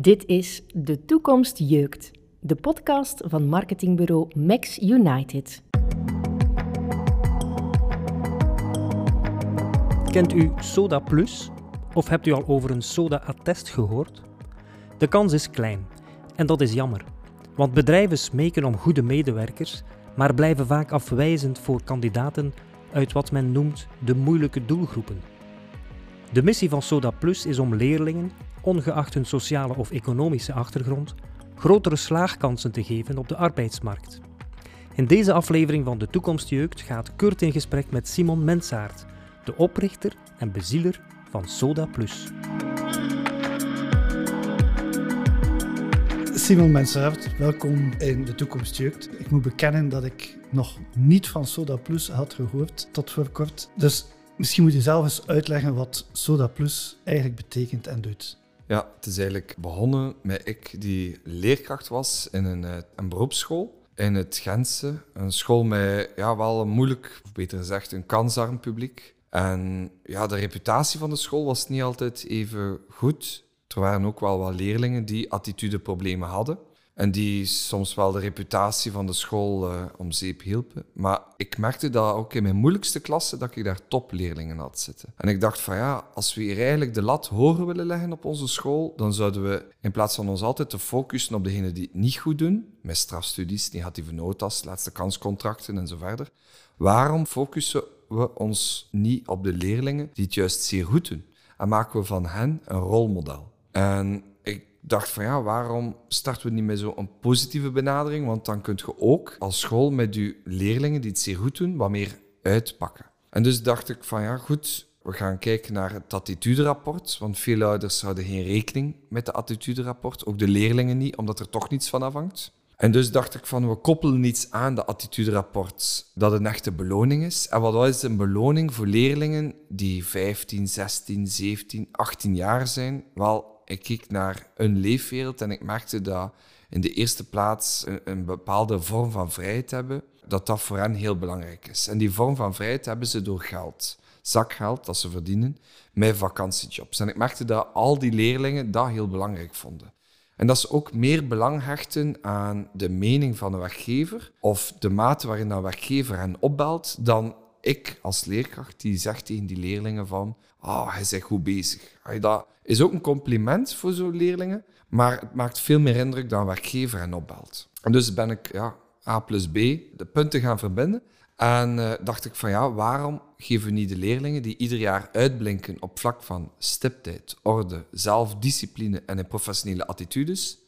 Dit is De Toekomst Jeukt, de podcast van marketingbureau Max United. Kent u Soda Plus? Of hebt u al over een Soda-attest gehoord? De kans is klein. En dat is jammer. Want bedrijven smeken om goede medewerkers, maar blijven vaak afwijzend voor kandidaten uit wat men noemt de moeilijke doelgroepen. De missie van Soda Plus is om leerlingen, ongeacht hun sociale of economische achtergrond, grotere slaagkansen te geven op de arbeidsmarkt. In deze aflevering van De Toekomst Jeugd gaat Kurt in gesprek met Simon Mensaert, de oprichter en bezieler van Soda Plus. Simon Mensaert, welkom in De Toekomst Jeugd. Ik moet bekennen dat ik nog niet van Soda Plus had gehoord tot voor kort. Dus misschien moet je zelf eens uitleggen wat Soda Plus eigenlijk betekent en doet. Ja, het is eigenlijk begonnen met ik die leerkracht was in een, eh, een beroepsschool in het Gentse. Een school met ja, wel een moeilijk, of beter gezegd, een kansarm publiek. En ja, de reputatie van de school was niet altijd even goed. Er waren ook wel wat leerlingen die attitudeproblemen hadden. En die soms wel de reputatie van de school uh, om zeep hielpen. Maar ik merkte dat ook in mijn moeilijkste klasse, dat ik daar topleerlingen had zitten. En ik dacht van ja, als we hier eigenlijk de lat hoger willen leggen op onze school, dan zouden we in plaats van ons altijd te focussen op degenen die het niet goed doen, met strafstudies, negatieve notas, laatste kanscontracten en zo verder. Waarom focussen we ons niet op de leerlingen die het juist zeer goed doen? En maken we van hen een rolmodel? En dacht van ja, waarom starten we niet met zo'n positieve benadering? Want dan kunt je ook als school met je leerlingen die het zeer goed doen, wat meer uitpakken. En dus dacht ik van ja, goed, we gaan kijken naar het attituderapport. Want veel ouders houden geen rekening met het attituderapport. Ook de leerlingen niet, omdat er toch niets van afhangt. En dus dacht ik van, we koppelen iets aan de attituderapport dat een echte beloning is. En wat is een beloning voor leerlingen die 15, 16, 17, 18 jaar zijn? Wel, ik keek naar een leefwereld en ik merkte dat in de eerste plaats een, bepaalde vorm van vrijheid hebben, dat dat voor hen heel belangrijk is. En die vorm van vrijheid hebben ze door geld, zakgeld dat ze verdienen, met vakantiejobs. En ik merkte dat al die leerlingen dat heel belangrijk vonden. En dat ze ook meer belang hechten aan de mening van de werkgever of de mate waarin een werkgever hen opbelt, dan ik als leerkracht die zegt tegen die leerlingen van oh, hij is goed bezig. Dat is ook een compliment voor zo'n leerlingen, maar het maakt veel meer indruk dan werkgever hen opbelt. En dus ben ik ja, A plus B de punten gaan verbinden. En uh, dacht ik van ja, waarom geven we niet de leerlingen die ieder jaar uitblinken op vlak van stiptheid, orde, zelfdiscipline en in professionele attitudes,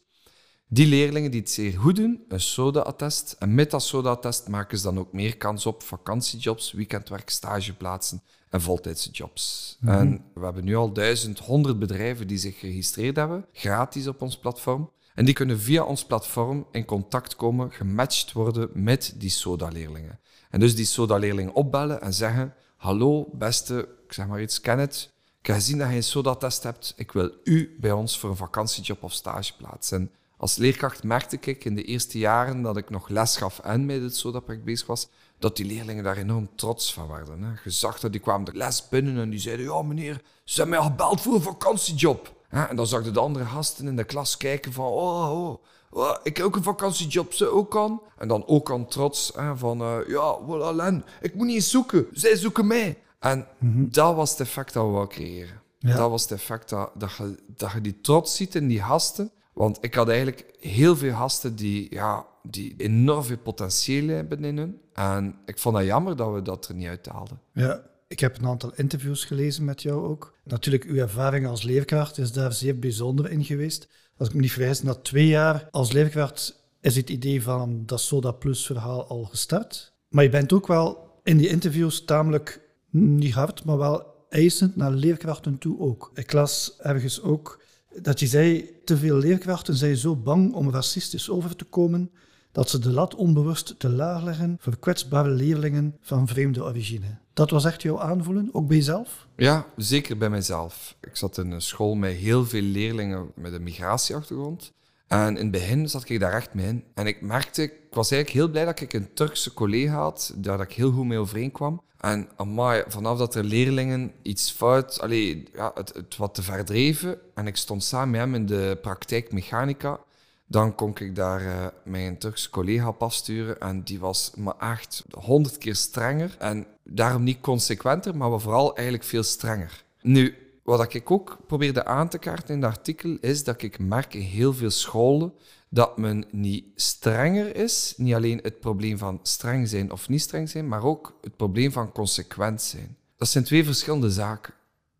die leerlingen die het zeer goed doen, een SODA-attest. En met dat SODA-attest maken ze dan ook meer kans op vakantiejobs, weekendwerk, stageplaatsen en voltijdse jobs. Mhm. En we hebben nu al 1100 bedrijven die zich geregistreerd hebben, gratis op ons platform. En die kunnen via ons platform in contact komen, gematcht worden met die SODA-leerlingen. En dus die SODA-leerlingen opbellen en zeggen: Hallo, beste, ik zeg maar iets, Kenneth. Ik heb gezien dat je een SODA-test hebt. Ik wil u bij ons voor een vakantiejob of stageplaats. En als leerkracht merkte ik in de eerste jaren dat ik nog les gaf en met het SODA-project bezig was, dat die leerlingen daar enorm trots van werden. Hè. Je zag dat die kwamen de les binnen en die zeiden, ja meneer, ze hebben mij gebeld voor een vakantiejob. En dan zag de andere gasten in de klas kijken van, oh, oh, oh ik heb ook een vakantiejob, ze ook kan. En dan ook aan trots hè, van, uh, ja, voilà, Len, ik moet niet eens zoeken, zij zoeken mij. En mhm. dat was het effect dat we wel creëren. Dat was het effect dat, dat, je, dat je die trots ziet in die gasten. Want ik had eigenlijk heel veel gasten die, ja, die enorm veel potentieel hebben in hun. En ik vond het jammer dat we dat er niet uithaalden. Ja, ik heb een aantal interviews gelezen met jou ook. Natuurlijk, uw ervaring als leerkracht is daar zeer bijzonder in geweest. Als ik me niet vergis, na twee jaar als leerkracht is het idee van dat Soda Plus verhaal al gestart. Maar je bent ook wel in die interviews tamelijk, niet hard, maar wel eisend naar leerkrachten toe ook. Ik las ergens ook dat je zei, te veel leerkrachten zijn zo bang om racistisch over te komen dat ze de lat onbewust te laag leggen voor kwetsbare leerlingen van vreemde origine. Dat was echt jouw aanvoelen, ook bij jezelf? Ja, zeker bij mijzelf. Ik zat in een school met heel veel leerlingen met een migratieachtergrond. En in het begin zat ik daar echt mee in. En ik merkte, ik was eigenlijk heel blij dat ik een Turkse collega had, daar ik heel goed mee overeenkwam. En amai, vanaf dat er leerlingen iets fout, allee, ja, het, het wat te verdreven, en ik stond samen met hem in de praktijk mechanica, dan kon ik daar uh, mijn Turkse collega op afsturen. En die was maar echt honderd keer strenger. En daarom niet consequenter, maar vooral eigenlijk veel strenger. Nu, wat ik ook probeerde aan te kaarten in het artikel, is dat ik merk in heel veel scholen dat men niet strenger is. Niet alleen het probleem van streng zijn of niet streng zijn, maar ook het probleem van consequent zijn. Dat zijn twee verschillende zaken.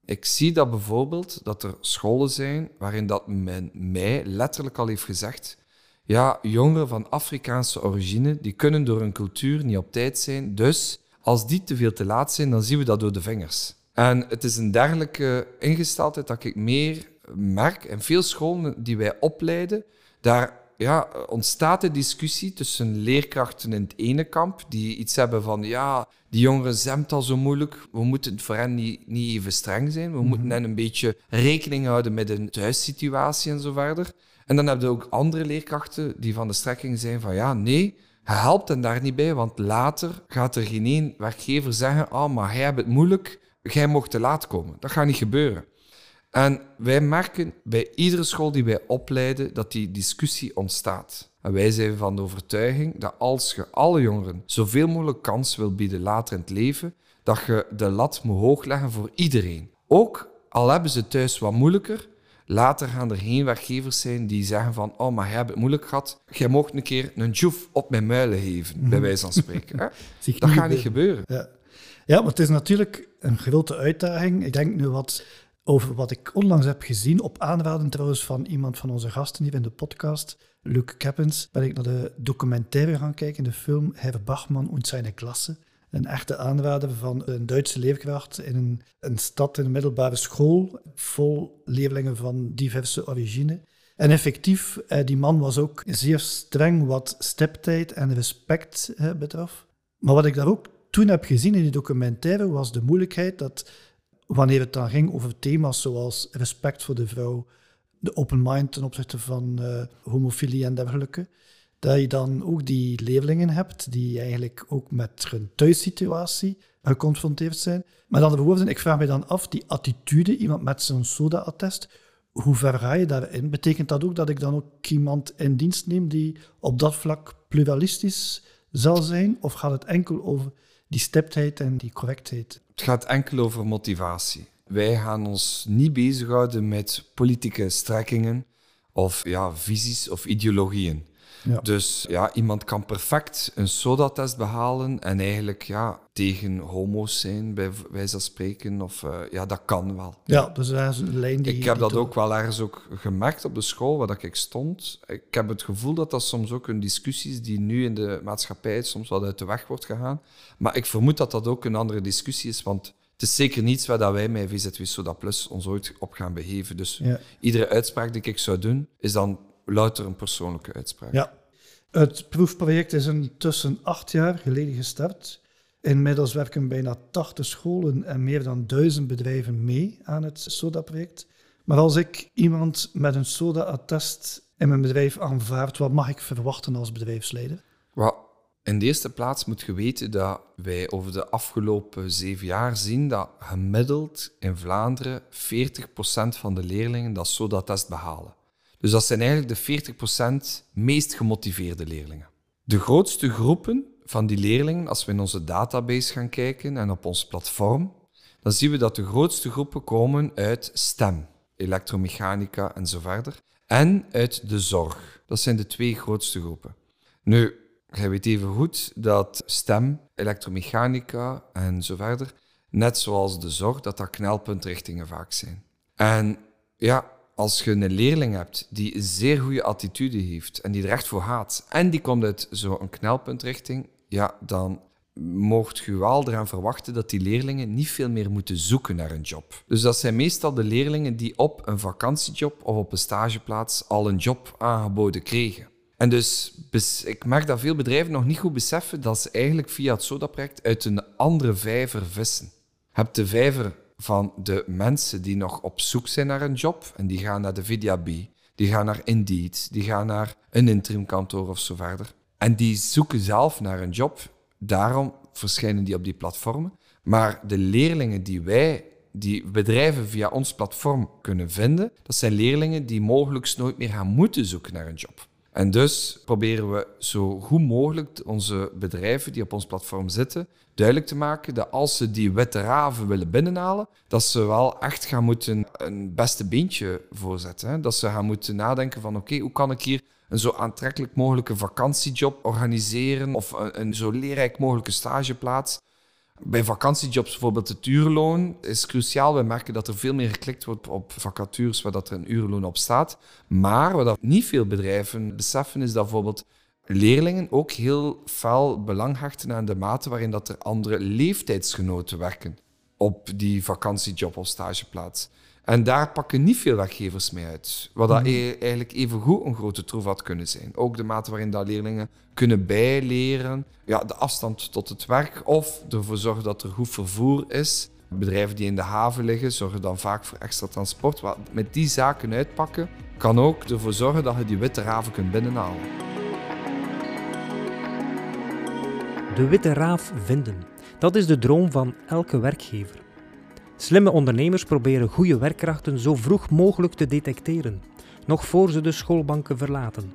Ik zie dat bijvoorbeeld dat er scholen zijn waarin dat men mij letterlijk al heeft gezegd ja, jongeren van Afrikaanse origine, die kunnen door hun cultuur niet op tijd zijn. Dus als die te veel te laat zijn, dan zien we dat door de vingers. En het is een dergelijke ingesteldheid dat ik meer merk. En veel scholen die wij opleiden, daar ja, ontstaat de discussie tussen leerkrachten in het ene kamp, die iets hebben van, ja, die jongeren zemt al zo moeilijk, we moeten voor hen niet, niet even streng zijn, we mhm. moeten hen een beetje rekening houden met een thuissituatie en zo verder. En dan heb je ook andere leerkrachten die van de strekking zijn van, ja, nee, helpt hen daar niet bij, want later gaat er geen één werkgever zeggen, oh, maar hij heeft het moeilijk, jij mocht te laat komen. Dat gaat niet gebeuren. En wij merken bij iedere school die wij opleiden dat die discussie ontstaat. En wij zijn van de overtuiging dat als je alle jongeren zoveel mogelijk kans wil bieden later in het leven, dat je de lat moet hoog leggen voor iedereen. Ook al hebben ze thuis wat moeilijker, later gaan er geen werkgevers zijn die zeggen van oh, maar jij hebt het moeilijk gehad, jij mocht een keer een joef op mijn muilen geven, bij mhm. wijze van spreken. dat gaat niet gebeuren. Ja. ja, maar het is natuurlijk een grote uitdaging. Ik denk nu wat over wat ik onlangs heb gezien, op aanraden trouwens van iemand van onze gasten hier in de podcast, Luc Keppens, ben ik naar de documentaire gaan kijken, de film Herr Bachmann und seine Klasse. Een echte aanrader van een Duitse leerkracht in een, een stad, in een middelbare school, vol leerlingen van diverse origine. En effectief, eh, die man was ook zeer streng wat steptijd en respect betrof. Maar wat ik daar ook toen heb gezien in die documentaire was de moeilijkheid dat wanneer het dan ging over thema's zoals respect voor de vrouw, de open mind ten opzichte van uh, homofilie en dergelijke, dat je dan ook die leerlingen hebt die eigenlijk ook met hun thuissituatie geconfronteerd zijn. Maar dan bijvoorbeeld, ik vraag me dan af, die attitude, iemand met zo'n SODA-attest, hoe ver ga je daarin? Betekent dat ook dat ik dan ook iemand in dienst neem die op dat vlak pluralistisch zal zijn? Of gaat het enkel over die stiptheid en die correctheid? Het gaat enkel over motivatie. Wij gaan ons niet bezighouden met politieke strekkingen of ja, visies of ideologieën. Ja. Dus ja, iemand kan perfect een SODA-test behalen en eigenlijk ja, tegen homo's zijn, bij wijze van spreken. Of, uh, ja, dat kan wel. Ja, dus dat is een lijn die... Ik heb dat ook wel ergens ook gemerkt op de school waar ik stond. Ik heb het gevoel dat dat soms ook een discussie is die nu in de maatschappij soms wat uit de weg wordt gegaan. Maar ik vermoed dat dat ook een andere discussie is, want het is zeker niets waar wij met VZW Soda Plus ons ooit op gaan begeven. Dus iedere uitspraak die ik zou doen, is dan louter een persoonlijke uitspraak. Ja. Het proefproject is intussen acht jaar geleden gestart. Inmiddels werken bijna 80 scholen en meer dan duizend bedrijven mee aan het SODA-project. Maar als ik iemand met een SODA-attest in mijn bedrijf aanvaard, wat mag ik verwachten als bedrijfsleider? Well, in de eerste plaats moet je weten dat wij over de afgelopen zeven jaar zien dat gemiddeld in Vlaanderen 40% van de leerlingen dat SODA-test behalen. Dus dat zijn eigenlijk de 40% meest gemotiveerde leerlingen. De grootste groepen van die leerlingen, als we in onze database gaan kijken en op ons platform, dan zien we dat de grootste groepen komen uit STEM, elektromechanica en zo verder, en uit de zorg. Dat zijn de twee grootste groepen. Nu, jij weet even goed dat STEM, elektromechanica en zo verder, net zoals de zorg, dat dat knelpuntrichtingen vaak zijn. En ja, als je een leerling hebt die een zeer goede attitude heeft en die er echt voor gaat, en die komt uit zo'n knelpuntrichting, ja, dan mocht je wel eraan verwachten dat die leerlingen niet veel meer moeten zoeken naar een job. Dus dat zijn meestal de leerlingen die op een vakantiejob of op een stageplaats al een job aangeboden kregen. En dus ik merk dat veel bedrijven nog niet goed beseffen dat ze eigenlijk via het SODA-project uit een andere vijver vissen. Je hebt de vijver van de mensen die nog op zoek zijn naar een job en die gaan naar de VDAB, die gaan naar Indeed, die gaan naar een interimkantoor of zo verder. En die zoeken zelf naar een job. Daarom verschijnen die op die platformen. Maar de leerlingen die wij, die bedrijven via ons platform kunnen vinden, dat zijn leerlingen die mogelijk nooit meer gaan moeten zoeken naar een job. En dus proberen we zo goed mogelijk onze bedrijven die op ons platform zitten, duidelijk te maken dat als ze die witte raven willen binnenhalen, dat ze wel echt gaan moeten een beste beentje voorzetten. Dat ze gaan moeten nadenken van oké, hoe kan ik hier een zo aantrekkelijk mogelijke vakantiejob organiseren of een, een zo leerrijk mogelijke stageplaats. Bij vakantiejobs bijvoorbeeld het uurloon is cruciaal. We merken dat er veel meer geklikt wordt op vacatures waar dat er een uurloon op staat. Maar wat niet veel bedrijven beseffen is dat bijvoorbeeld leerlingen ook heel fel belang hechten aan de mate waarin dat er andere leeftijdsgenoten werken op die vakantiejob of stageplaats. En daar pakken niet veel werkgevers mee uit. Wat dat e- eigenlijk even goed een grote troef had kunnen zijn. Ook de mate waarin dat leerlingen kunnen bijleren, ja, de afstand tot het werk of ervoor zorgen dat er goed vervoer is. Bedrijven die in de haven liggen zorgen dan vaak voor extra transport. Wat met die zaken uitpakken kan ook ervoor zorgen dat je die witte raven kunt binnenhalen. De witte raaf vinden. Dat is de droom van elke werkgever. Slimme ondernemers proberen goede werkkrachten zo vroeg mogelijk te detecteren, nog voor ze de schoolbanken verlaten.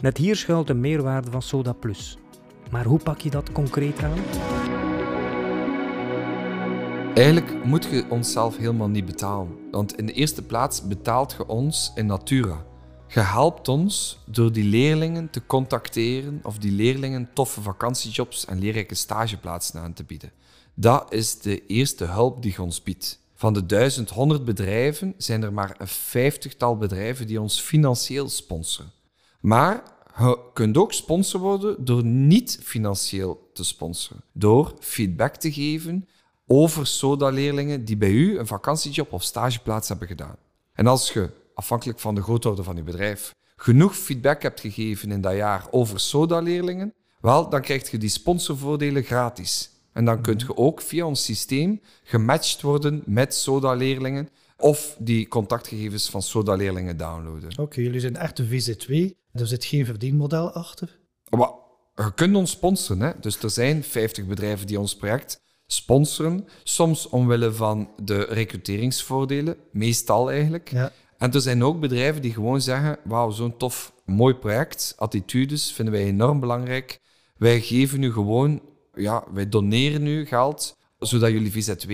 Net hier schuilt de meerwaarde van Soda Plus. Maar hoe pak je dat concreet aan? Eigenlijk moet je onszelf helemaal niet betalen. Want in de eerste plaats betaalt je ons in natura. Je helpt ons door die leerlingen te contacteren of die leerlingen toffe vakantiejobs en leerrijke stageplaatsen aan te bieden. Dat is de eerste hulp die je ons biedt. Van de 1100 bedrijven zijn er maar een vijftigtal bedrijven die ons financieel sponsoren. Maar je kunt ook sponsor worden door niet financieel te sponsoren. Door feedback te geven over SODA-leerlingen die bij u een vakantiejob of stageplaats hebben gedaan. En als je, afhankelijk van de grootorde van je bedrijf, genoeg feedback hebt gegeven in dat jaar over SODA-leerlingen, wel, dan krijg je die sponsorvoordelen gratis. En dan kun je ook via ons systeem gematcht worden met SODA-leerlingen of die contactgegevens van SODA-leerlingen downloaden. Oké, jullie zijn echt een VZ2. Er zit geen verdienmodel achter. Maar je kunt ons sponsoren. Hè? Dus er zijn 50 bedrijven die ons project sponsoren. Soms omwille van de recruteringsvoordelen, meestal eigenlijk. Ja. En er zijn ook bedrijven die gewoon zeggen: Wauw, zo'n tof, mooi project. Attitudes vinden wij enorm belangrijk. Wij geven u gewoon, ja, wij doneren u geld, zodat jullie VZW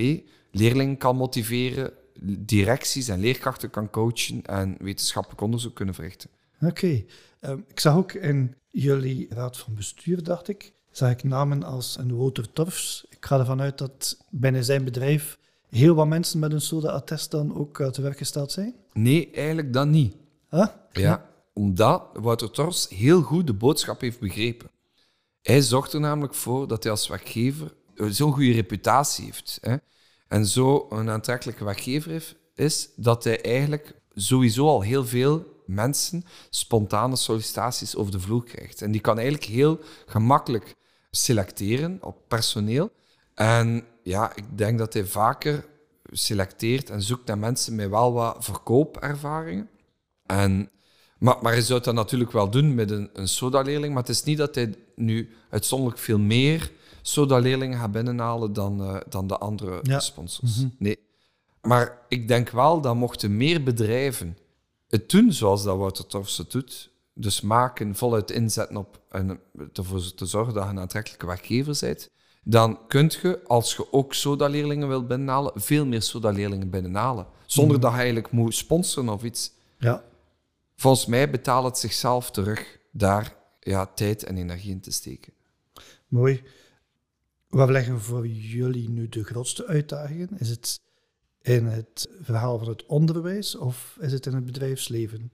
leerlingen kan motiveren, directies en leerkrachten kan coachen en wetenschappelijk onderzoek kunnen verrichten. Oké. Ehm, ik zag ook in jullie raad van bestuur, dacht ik, zag ik namen als een Wouter Torfs. Ik ga ervan uit dat binnen zijn bedrijf heel wat mensen met een SODA-attest dan ook de werk gesteld zijn. Nee, eigenlijk dat niet. Huh? Ja, omdat Wouter Tors heel goed de boodschap heeft begrepen. Hij zorgt er namelijk voor dat hij als werkgever zo'n goede reputatie heeft. Hè? En zo een aantrekkelijke werkgever heeft, is dat hij eigenlijk sowieso al heel veel mensen spontane sollicitaties over de vloer krijgt. En die kan eigenlijk heel gemakkelijk selecteren op personeel. En ja, ik denk dat hij vaker selecteert en zoekt naar mensen met wel wat verkoopervaringen. En, maar, maar hij zou dat natuurlijk wel doen met een, een soda-leerling. Maar het is niet dat hij nu uitzonderlijk veel meer soda-leerlingen gaat binnenhalen dan, eh, dan de andere Ja. sponsors. Nee. Maar ik denk wel dat mochten meer bedrijven het doen zoals dat Wouter Torfs het doet, dus maken, voluit inzetten op en ervoor te zorgen dat je een aantrekkelijke werkgever bent, dan kun je, als je ook soda-leerlingen wilt binnenhalen, veel meer soda-leerlingen binnenhalen. Zonder dat je eigenlijk moet sponsoren of iets. Ja. Volgens mij betaalt het zichzelf terug daar ja, tijd en energie in te steken. Mooi. Wat leggen voor jullie nu de grootste uitdagingen? Is het in het verhaal van het onderwijs of is het in het bedrijfsleven?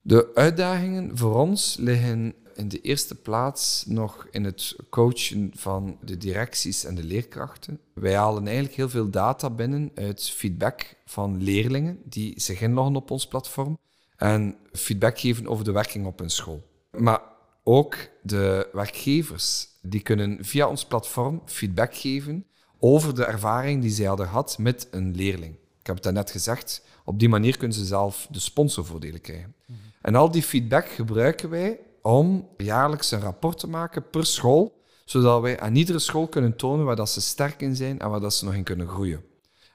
De uitdagingen voor ons liggen in de eerste plaats nog in het coachen van de directies en de leerkrachten. Wij halen eigenlijk heel veel data binnen uit feedback van leerlingen die zich inloggen op ons platform en feedback geven over de werking op hun school. Maar ook de werkgevers die kunnen via ons platform feedback geven over de ervaring die zij hadden gehad met een leerling. Ik heb het daarnet gezegd, op die manier kunnen ze zelf de sponsorvoordelen krijgen. En al die feedback gebruiken wij om jaarlijks een rapport te maken per school, zodat wij aan iedere school kunnen tonen waar dat ze sterk in zijn en waar dat ze nog in kunnen groeien.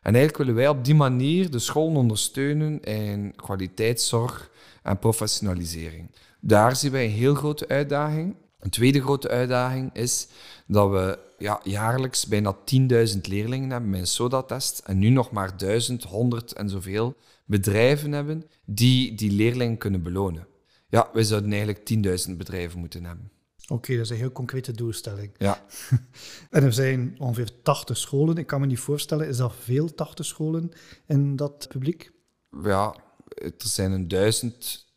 En eigenlijk willen wij op die manier de scholen ondersteunen in kwaliteitszorg en professionalisering. Daar zien wij een heel grote uitdaging. Een tweede grote uitdaging is dat we ja, jaarlijks bijna 10.000 leerlingen hebben met een SODA-test en nu nog maar 1100 en zoveel bedrijven hebben die die leerlingen kunnen belonen. Ja, wij zouden eigenlijk 10.000 bedrijven moeten hebben. Oké, dat is een heel concrete doelstelling. Ja. en er zijn ongeveer 80 scholen. Ik kan me niet voorstellen, is dat veel 80 scholen in dat publiek? Ja, er zijn een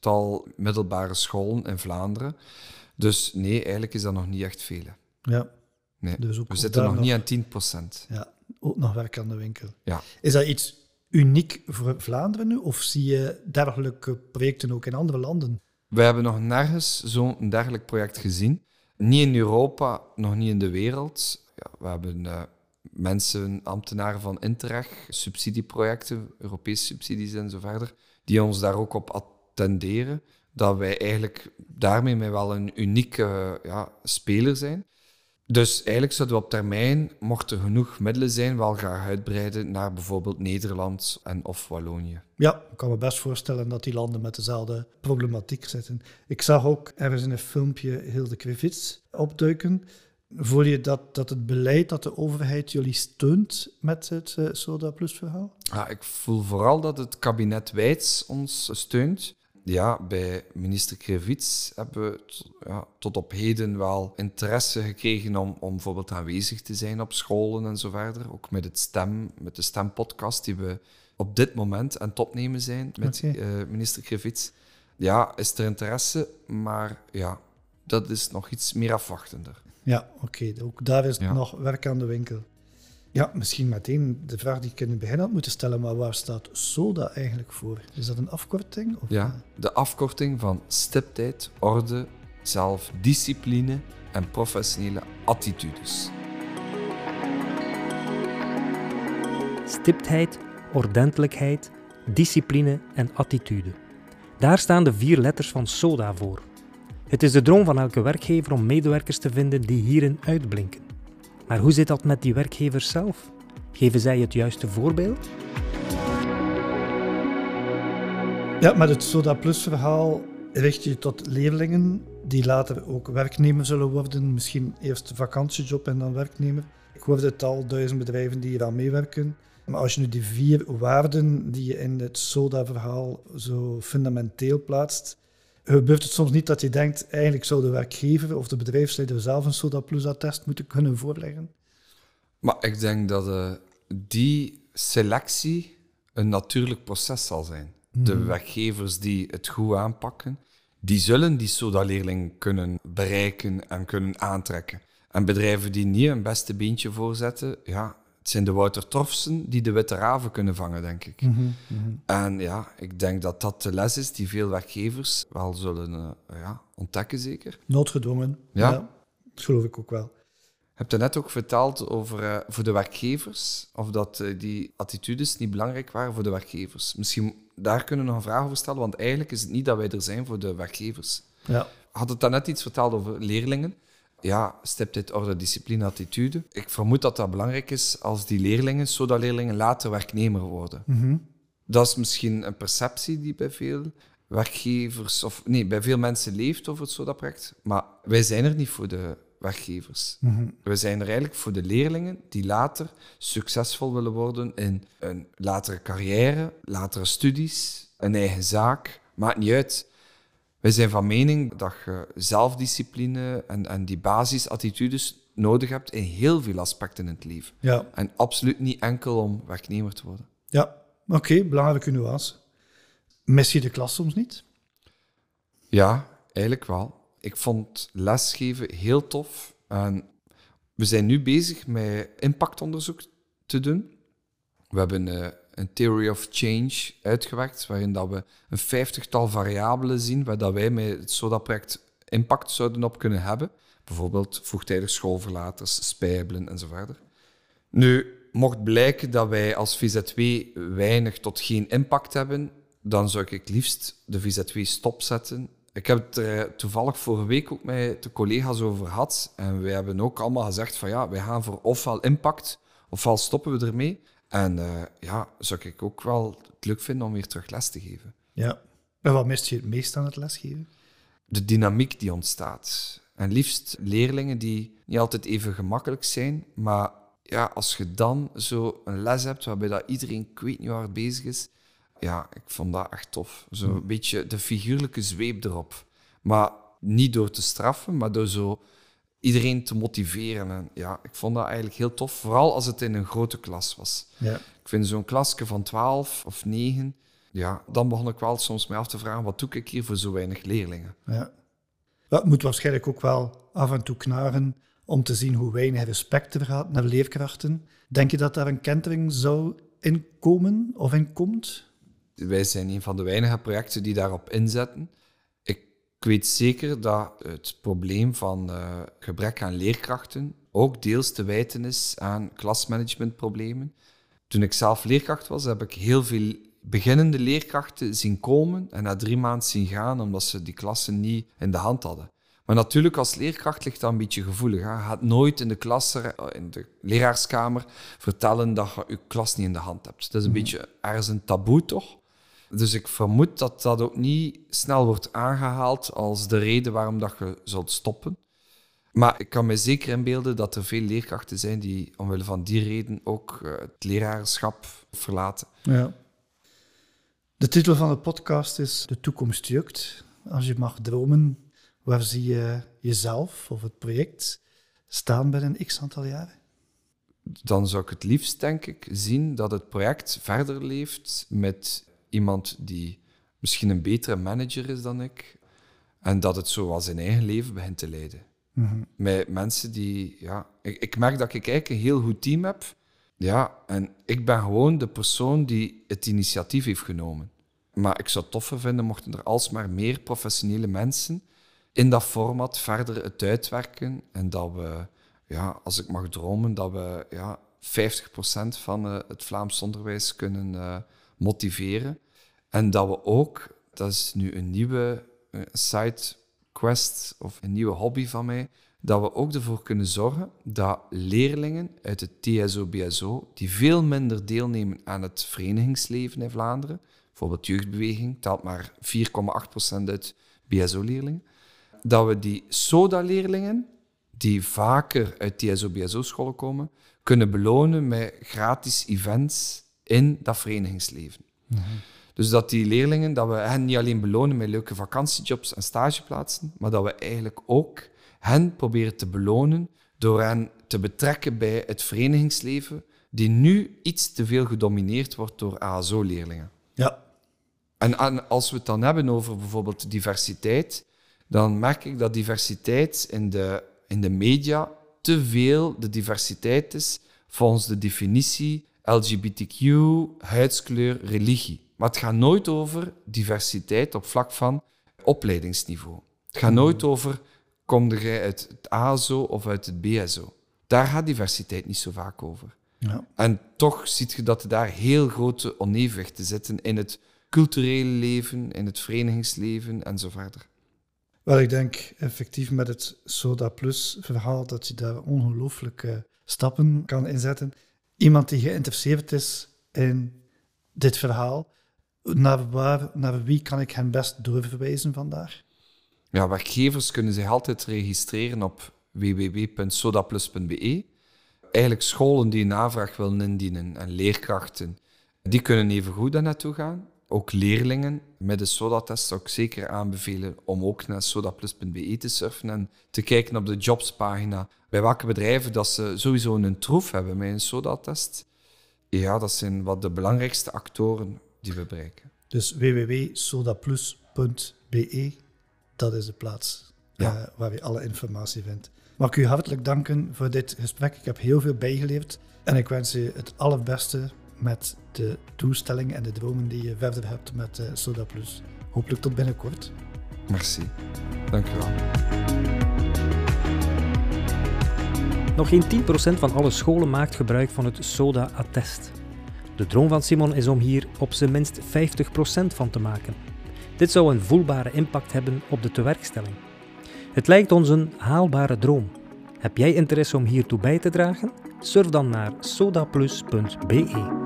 duizendtal middelbare scholen in Vlaanderen. Dus nee, eigenlijk is dat nog niet echt veel. Ja. Nee. Dus we zitten nog, niet aan 10%. Ja, ook nog werk aan de winkel. Ja. Is dat iets uniek voor Vlaanderen nu? Of zie je dergelijke projecten ook in andere landen? We hebben nog nergens zo'n dergelijk project gezien. Niet in Europa, nog niet in de wereld. Ja, we hebben uh, mensen, ambtenaren van Interreg, subsidieprojecten, Europese subsidies en zo verder, die ons daar ook op attenderen. Dat wij eigenlijk daarmee wel een unieke ja, speler zijn. Dus eigenlijk zouden we op termijn, mocht er genoeg middelen zijn, wel graag uitbreiden naar bijvoorbeeld Nederland en of Wallonië. Ja, ik kan me best voorstellen dat die landen met dezelfde problematiek zitten. Ik zag ook ergens in een filmpje Hilde Krivits opduiken. Voel je dat, dat het beleid dat de overheid jullie steunt met het uh, Soda Plus verhaal? Ja, ik voel vooral dat het kabinet Wijts ons steunt ja, bij minister Krevits hebben we ja, tot op heden wel interesse gekregen om, om bijvoorbeeld aanwezig te zijn op scholen en zo verder. Ook met, het stem, met de stempodcast die we op dit moment aan het opnemen zijn met okay. minister Krevits. Ja, is er interesse, maar ja, dat is nog iets meer afwachtender. Ja, oké. Ook daar is nog werk aan de winkel. Ja, misschien meteen de vraag die ik in het begin had moeten stellen, maar waar staat SODA eigenlijk voor? Is dat een afkorting? Of? Ja, de afkorting van stiptheid, orde, zelfdiscipline en professionele attitudes. Stiptheid, ordentelijkheid, discipline en attitude. Daar staan de vier letters van SODA voor. Het is de droom van elke werkgever om medewerkers te vinden die hierin uitblinken. Maar hoe zit dat met die werkgevers zelf? Geven zij het juiste voorbeeld? Ja, met het Soda Plus verhaal richt je tot leerlingen die later ook werknemer zullen worden. Misschien eerst vakantiejob en dan werknemer. Ik hoorde het al, duizend bedrijven die hier aan meewerken. Maar als je nu die vier waarden die je in het SODA-verhaal zo fundamenteel plaatst, gebeurt het soms niet dat je denkt, eigenlijk zou de werkgever of de bedrijfsleider zelf een Soda Plus-attest moeten kunnen voorleggen? Maar ik denk dat uh, die selectie een natuurlijk proces zal zijn. De mhm. werkgevers die het goed aanpakken, die zullen die Soda-leerling kunnen bereiken en kunnen aantrekken. En bedrijven die niet een beste beentje voorzetten, ja, het zijn de Wouter Trofsen die de witte raven kunnen vangen, denk ik. Mhm, mhm. En ja, ik denk dat dat de les is die veel werkgevers wel zullen uh, ja, ontdekken, zeker. Noodgedwongen. Ja. ja. Dat geloof ik ook wel. Je net ook verteld over uh, voor de werkgevers, of dat uh, die attitudes niet belangrijk waren voor de werkgevers. Misschien daar kunnen we nog een vraag over stellen, want eigenlijk is het niet dat wij er zijn voor de werkgevers. Ja. Had het net iets verteld over leerlingen ja, dit orde, discipline, attitude. Ik vermoed dat dat belangrijk is als die leerlingen, zodat leerlingen later werknemer worden. Mhm. Dat is misschien een perceptie die bij veel werkgevers, of nee, bij veel mensen leeft over het SODA-project. Maar wij zijn er niet voor de werkgevers. Mm Wij zijn er eigenlijk voor de leerlingen die later succesvol willen worden in een latere carrière, latere studies, een eigen zaak. Maakt niet uit. Wij zijn van mening dat je zelfdiscipline en, en die basisattitudes nodig hebt in heel veel aspecten in het leven. Ja. En absoluut niet enkel om werknemer te worden. Ja, oké, okay, belangrijke nuance. Mis je de klas soms niet? Ja, eigenlijk wel. Ik vond lesgeven heel tof. En we zijn nu bezig met impactonderzoek te doen. We hebben uh, een theory of change uitgewerkt, waarin dat we een vijftigtal variabelen zien waar dat wij met het SODA-project impact zouden op kunnen hebben. Bijvoorbeeld vroegtijdig schoolverlaters, spijbelen enzovoort. Nu, mocht blijken dat wij als VZW weinig tot geen impact hebben, dan zou ik liefst de VZW stopzetten. Ik heb het er toevallig vorige week ook met de collega's over gehad. En wij hebben ook allemaal gezegd van ja, wij gaan voor ofwel impact, ofwel stoppen we ermee. En uh, ja, zou ik ook wel het leuk vinden om weer terug les te geven. Ja. En wat mist je het meest aan het lesgeven? De dynamiek die ontstaat. En liefst leerlingen die niet altijd even gemakkelijk zijn, maar ja, als je dan zo een les hebt waarbij dat iedereen, ik weet niet waar het bezig is, ja, ik vond dat echt tof. Zo een beetje de figuurlijke zweep erop. Maar niet door te straffen, maar door zo iedereen te motiveren. En ja, ik vond dat eigenlijk heel tof, vooral als het in een grote klas was. Ja. Ik vind zo'n klasje van 12 of 9, ja, dan begon ik wel soms mij af te vragen, wat doe ik hier voor zo weinig leerlingen? Ja. Dat moet waarschijnlijk ook wel af en toe knaren om te zien hoe weinig respect er gaat naar leerkrachten. Denk je dat daar een kentering zou in komen of in komt? Wij zijn een van de weinige projecten die daarop inzetten. Ik weet zeker dat het probleem van uh, gebrek aan leerkrachten ook deels te wijten is aan klasmanagementproblemen. Toen ik zelf leerkracht was, heb ik heel veel beginnende leerkrachten zien komen en na drie maanden zien gaan omdat ze die klassen niet in de hand hadden. Maar natuurlijk, als leerkracht ligt dat een beetje gevoelig. Hè. Je gaat nooit in de klas, eh, in de leraarskamer, vertellen dat je je klas niet in de hand hebt. Dat is een mm. beetje ergens een taboe, toch? Dus ik vermoed dat dat ook niet snel wordt aangehaald als de reden waarom dat je zult stoppen. Maar ik kan me zeker inbeelden dat er veel leerkrachten zijn die omwille van die reden ook eh, het leraarschap verlaten. Ja. De titel van de podcast is De toekomst jukt. Als je mag dromen, Waar zie je jezelf of het project staan binnen x aantal jaren? Dan zou ik het liefst, denk ik, zien dat het project verder leeft met iemand die misschien een betere manager is dan ik. En dat het zo zijn eigen leven begint te leiden. Mhm. Met mensen die, ja, ik, ik merk dat ik eigenlijk een heel goed team heb. Ja, en ik ben gewoon de persoon die het initiatief heeft genomen. Maar ik zou het toffer vinden mochten er alsmaar meer professionele mensen in dat format verder het uitwerken. En dat we, ja, als ik mag dromen, dat we ja, 50% van uh, het Vlaams onderwijs kunnen uh, motiveren. En dat we ook, dat is nu een nieuwe uh, side quest of een nieuwe hobby van mij, dat we ook ervoor kunnen zorgen dat leerlingen uit het TSO-BSO, die veel minder deelnemen aan het verenigingsleven in Vlaanderen, bijvoorbeeld jeugdbeweging, telt maar 4,8% uit BSO-leerlingen, dat we die SODA-leerlingen, die vaker uit TSO-BSO-scholen komen, kunnen belonen met gratis events in dat verenigingsleven. Mhm. Dus dat die leerlingen, dat we hen niet alleen belonen met leuke vakantiejobs en stageplaatsen, maar dat we eigenlijk ook hen proberen te belonen door hen te betrekken bij het verenigingsleven, die nu iets te veel gedomineerd wordt door ASO-leerlingen. Ja. En, en als we het dan hebben over bijvoorbeeld diversiteit, dan merk ik dat diversiteit in de, in de media te veel de diversiteit is volgens de definitie LGBTQ, huidskleur, religie. Maar het gaat nooit over diversiteit op vlak van opleidingsniveau. Het gaat nooit over, kom jij uit het ASO of uit het BSO? Daar gaat diversiteit niet zo vaak over. Ja. En toch ziet je dat er daar heel grote onevenwichten zitten in het culturele leven, in het verenigingsleven en zo verder. Wel, ik denk effectief met het Soda Plus verhaal dat je daar ongelooflijke stappen kan inzetten. Iemand die geïnteresseerd is in dit verhaal, naar, waar, naar wie kan ik hen best doorverwijzen vandaar? Ja, werkgevers kunnen zich altijd registreren op www.sodaplus.be. Eigenlijk scholen die een navraag willen indienen en leerkrachten, die kunnen even goed daar naartoe gaan ook leerlingen met de SODA-test zou ik zeker aanbevelen om ook naar sodaplus.be te surfen en te kijken op de jobspagina bij welke bedrijven dat ze sowieso een troef hebben met een SODA-test. Ja, dat zijn wat de belangrijkste actoren die we bereiken. Dus www.sodaplus.be, dat is de plaats ja. uh, waar je alle informatie vindt. Mag ik u hartelijk danken voor dit gesprek. Ik heb heel veel bijgeleerd en ik wens u het allerbeste met de doelstellingen en de dromen die je verder hebt met uh, Soda Plus. Hopelijk tot binnenkort. Merci. Dank u wel. Nog geen 10% van alle scholen maakt gebruik van het SODA-attest. De droom van Simon is om hier op zijn minst 50% van te maken. Dit zou een voelbare impact hebben op de tewerkstelling. Het lijkt ons een haalbare droom. Heb jij interesse om hiertoe bij te dragen? Surf dan naar sodaplus.be.